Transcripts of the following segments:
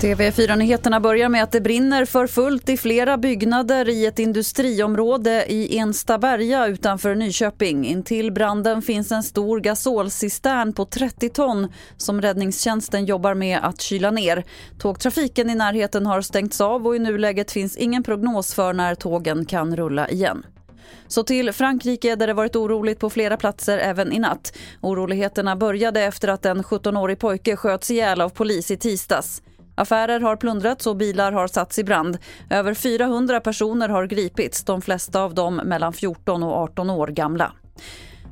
TV4-nyheterna börjar med att det brinner för fullt i flera byggnader i ett industriområde i Enstaberga utanför Nyköping. Intill branden finns en stor gasolcistern på 30 ton som räddningstjänsten jobbar med att kyla ner. Tågtrafiken i närheten har stängts av och i nuläget finns ingen prognos för när tågen kan rulla igen. Så till Frankrike där det varit oroligt på flera platser även i natt. Oroligheterna började efter att en 17-årig pojke sköts ihjäl av polis i tisdags. Affärer har plundrats och bilar har satts i brand. Över 400 personer har gripits, de flesta av dem mellan 14 och 18 år gamla.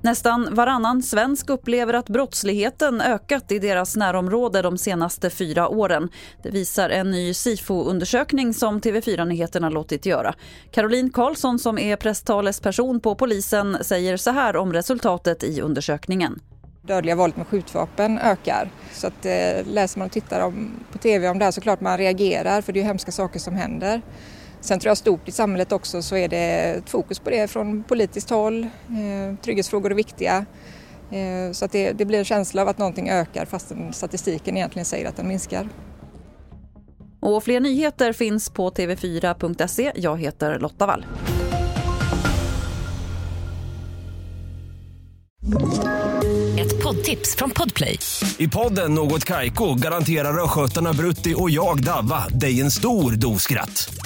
Nästan varannan svensk upplever att brottsligheten ökat i deras närområde de senaste fyra åren. Det visar en ny Sifo-undersökning som TV4 Nyheterna låtit göra. Caroline Karlsson som är presstalesperson på polisen säger så här om resultatet i undersökningen dödliga våldet med skjutvapen ökar. Så att, eh, läser man och tittar om, på TV om det här så klart man reagerar för det är ju hemska saker som händer. Sen tror jag stort i samhället också så är det ett fokus på det från politiskt håll. Eh, trygghetsfrågor är viktiga. Eh, så att det, det, blir en känsla av att någonting ökar fast statistiken egentligen säger att den minskar. Och fler nyheter finns på tv4.se. Jag heter Lotta Wall. Ett poddtips från Podplay. I podden Något Kaiko garanterar östgötarna Brutti och jag, Davva, dig en stor dos skratt.